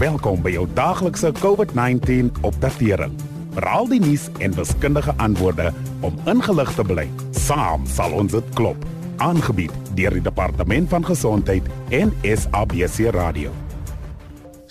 Welkom by jou daaglikse COVID-19 opdatering. Veral die nuus en wiskundige antwoorde om ingelig te bly. Saam sal ons dit klop. Aangebied deur die Departement van Gesondheid en SABC Radio.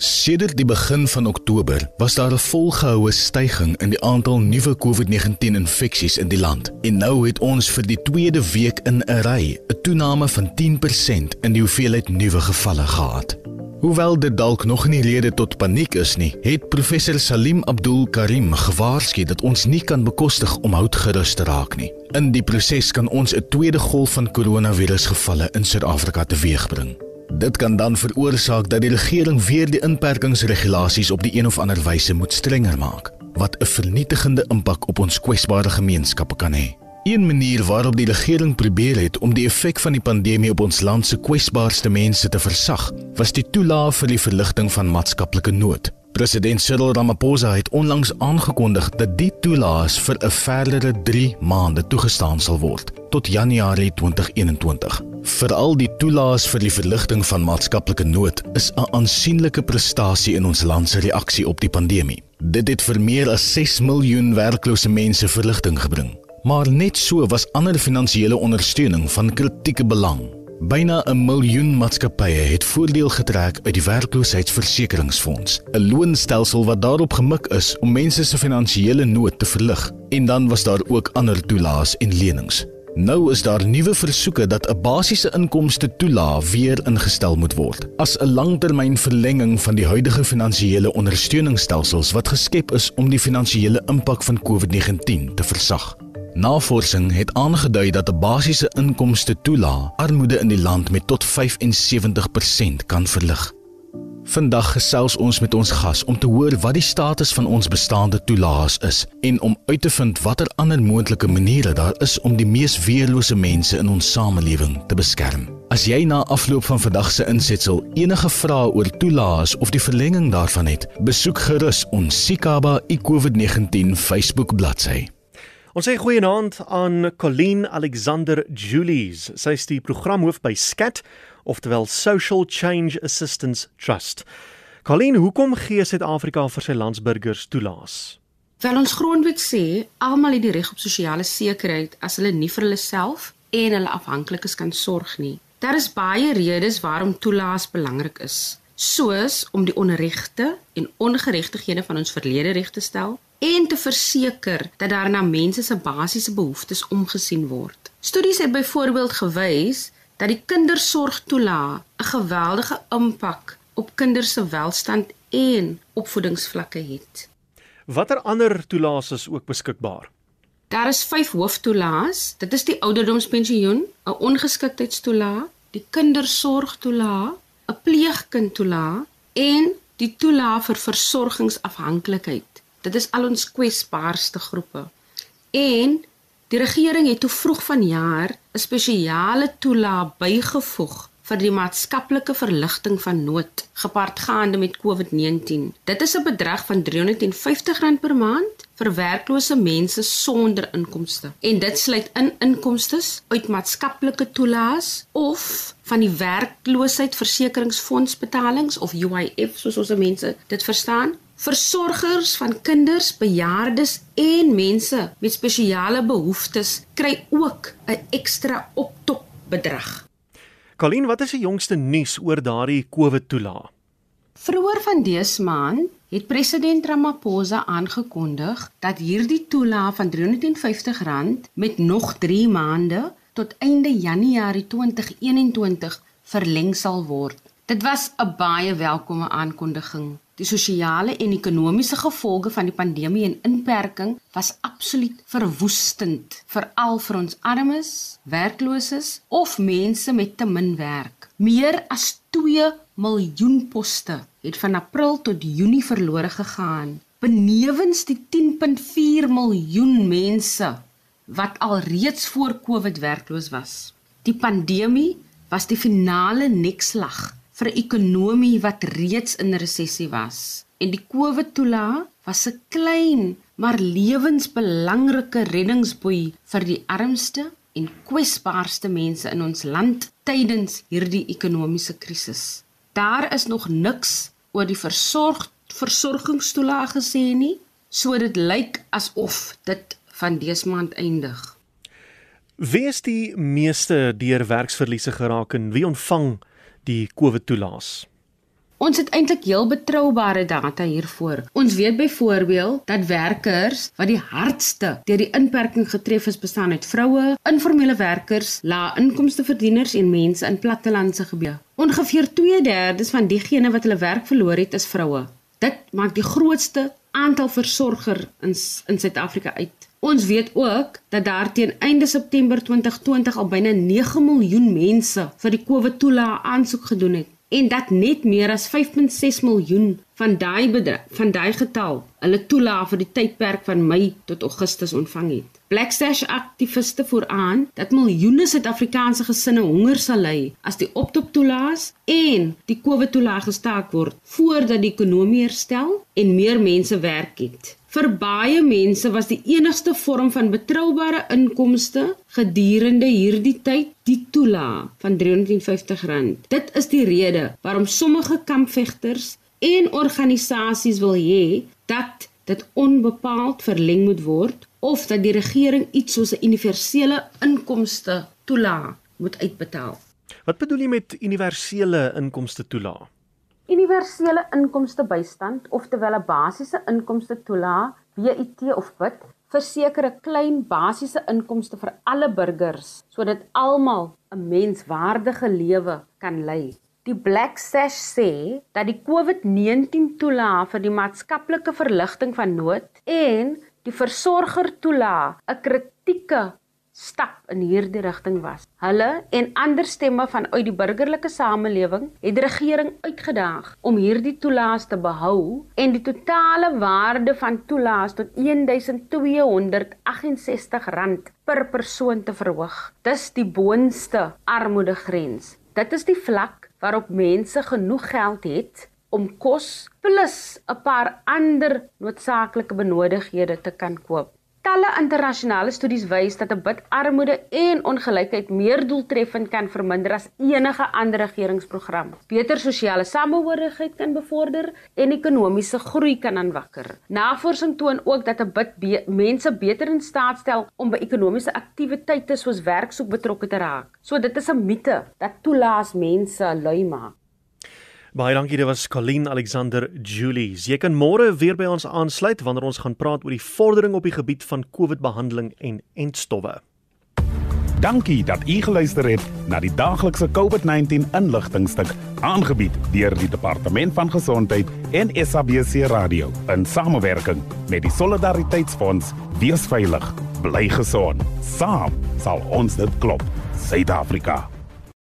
Sedert die begin van Oktober was daar 'n volgehoue stygings in die aantal nuwe COVID-19 infeksies in die land. En nou het ons vir die tweede week in 'n ry 'n toename van 10% in die hoeveelheid nuwe gevalle gehad. Hoewel dit dalk nog nie rede tot paniek is nie, het professor Salim Abdul Karim gewaarsku dat ons nie kan bekostig om houtgerus te raak nie. In die proses kan ons 'n tweede golf van koronavirusgevalle in Suid-Afrika teweegbring. Dit kan dan veroorsaak dat die regering weer die inperkingsregulasies op die een of ander wyse moet strenger maak, wat 'n vernietigende impak op ons kwesbare gemeenskappe kan hê. Een manier waarop die regering probeer het om die effek van die pandemie op ons land se kwesbaarste mense te versag, was die toelaag vir die verligting van maatskaplike nood. President Cyril Ramaphosa het onlangs aangekondig dat die toelaas vir 'n verdere 3 maande toegestaan sal word tot Januarie 2021. Veral die toelaas vir die verligting van maatskaplike nood is 'n aansienlike prestasie in ons land se reaksie op die pandemie. Dit het vir meer as 6 miljoen werklose mense verligting gebring. Maar net so was ander finansiële ondersteuning van kritieke belang. Byna 'n miljoen maatskappye het voordeel getrek uit die werkloosheidsversekeringsfonds, 'n loonstelsel wat daarop gemik is om mense se finansiële nood te verlig. En dan was daar ook ander toelaas en lenings. Nou is daar nuwe versoeke dat 'n basiese inkomste toelaag weer ingestel moet word as 'n langtermynverlenging van die huidige finansiële ondersteuningsstelsels wat geskep is om die finansiële impak van COVID-19 te versag. Navorsing het aangedui dat 'n basiese inkomste toelaag armoede in die land met tot 75% kan verlig. Vandag gesels ons met ons gas om te hoor wat die status van ons bestaande toelaas is en om uit te vind watter ander moontlike maniere daar is om die mees weerlose mense in ons samelewing te beskerm. As jy na afloop van vandag se insetsel enige vrae oor toelaas of die verlenging daarvan het, besoek gerus ons Sikaba iCovid-19 Facebook bladsy. Ons sê goeienaand aan Colleen Alexander Julies. Sy is die programhoof by SCAT, oftewel Social Change Assistance Trust. Colleen, hoekom gee Suid-Afrika vir sy landsburgers toelaas? Wel ons grondwet sê almal het die reg op sosiale sekerheid as hulle nie vir hulle self en hulle afhanklikes kan sorg nie. Daar is baie redes waarom toelaas belangrik is, soos om die onregte en ongeregtighede van ons verlede reg te stel, en te verseker dat daar na mense se basiese behoeftes omgesien word. Studies het byvoorbeeld gewys dat die kindersorgtoelaag 'n geweldige impak op kinders se welstand en opvoedingsvlakke het. Watter ander toelaas is ook beskikbaar? Daar is 5 hooftoelaas. Dit is die ouderdomspensioen, 'n ongeskiktheidstoelaag, die kindersorgtoelaag, 'n pleegkindtoelaag en die toelaag vir versorgingsafhanklikheid. Dit is al ons kwesbaarste groepe. En die regering het toe vroeg vanjaar 'n spesiale toelaag bygevoeg vir die maatskaplike verligting van nood gepaardgaande met COVID-19. Dit is 'n bedrag van R350 per maand vir werklose mense sonder inkomste. En dit sluit in inkomste uit maatskaplike toelaas of van die werkloosheidsversekeringsfonds betalings of UIF soos ons mense dit verstaan Versorgers van kinders, bejaardes en mense met spesiale behoeftes kry ook 'n ekstra optop bedrag. Colleen, wat is die jongste nuus oor daardie COVID-toelaag? Vroeër van dese maand het president Ramaphosa aangekondig dat hierdie toelaag van R350 met nog 3 maande tot einde Januarie 2021 verleng sal word. Dit was 'n baie welkome aankondiging. Die sosiale en ekonomiese gevolge van die pandemie en inperking was absoluut verwoestend, veral vir ons armes, werklooses of mense met te min werk. Meer as 2 miljoen poste het van April tot Junie verlore gegaan, benewens die 10.4 miljoen mense wat alreeds voor Covid werkloos was. Die pandemie was die finale nekslag vir 'n ekonomie wat reeds in resessie was. En die COVID-toelaag was 'n klein maar lewensbelangrike reddingsboei vir die armste en kwesbaarste mense in ons land tydens hierdie ekonomiese krisis. Daar is nog niks oor die versorg versorgingstoelaag gesê nie, so dit lyk asof dit van dese maand eindig. Wie is die meeste deur werksverliese geraak en wie ontvang die COVID toelaas? Ons het eintlik heel betroubare data hiervoor. Ons weet byvoorbeeld dat werkers wat die hardste deur die inperking getref is, bestaan uit vroue, informele werkers, lae inkomste verdieners en mense in plattelandse gebiede. Ongeveer 2/3 van diegene wat hulle werk verloor het, is vroue. Dit maak die grootste aantal versorger in in Suid-Afrika uit. Ons weet ook dat daar teen einde September 2020 al byna 9 miljoen mense vir die COVID-toelaag aansoek gedoen het en dat net meer as 5.6 miljoen van daai van daai getal hulle toelaag vir die tydperk van Mei tot Augustus ontvang het. Blackstash aktiviste vooraan dat miljoene Suid-Afrikaanse gesinne honger sal ly as die optop toelaas en die COVID toelaag gestaak word voordat die ekonomie herstel en meer mense werk het. Vir baie mense was die enigste vorm van betroubare inkomste gedurende hierdie tyd die toelaag van R350. Dit is die rede waarom sommige kampvegters en organisasies wil hê dat dit onbepaald verleng moet word of dat die regering iets soos 'n universele inkomste toelaag moet uitbetaal. Wat bedoel jy met universele inkomste toelaag? Universele inkomste bystand, oftewel 'n basiese inkomste toelaag, BIT of BIT, verseker 'n klein basiese inkomste vir alle burgers sodat almal 'n menswaardige lewe kan lei. Die Black Sash sê dat die COVID-19 toelaag vir die maatskaplike verligting van nood en die versorger toelaag 'n kritieke stap in hierdie rigting was. Hulle en ander stemme vanuit die burgerlike samelewing het die regering uitgedaag om hierdie toelaas te behou en die totale waarde van toelaas tot R1268 per persoon te verhoog. Dis die boonste armoedegrens. Dit is die vlak waarop mense genoeg geld het om kos plus 'n paar ander noodsaaklike benodighede te kan koop. Talle internasionale studies wys dat 'n bid armoede en ongelykheid meer doeltreffend kan verminder as enige ander regeringsprogram. Beter sosiale samehorigheid kan bevorder en ekonomiese groei kan aanwakker. Navorsing toon ook dat 'n bid be mense beter in staat stel om by ekonomiese aktiwiteite soos werksoek betrokke te raak. So dit is 'n mite dat toelaas mense lui maak. Baie dankie, dit was Colleen Alexander Julie. Jy kan môre weer by ons aansluit wanneer ons gaan praat oor die vordering op die gebied van COVID-behandeling en entstowwe. Dankie dat u geluister het na die daglikse COVID-19 inligtingstuk aangebied deur die Departement van Gesondheid en SABC Radio in samewerking met die Solidariteitsfonds. Wees veilig, bly gesond. Saam sal ons dit klop. Suid-Afrika.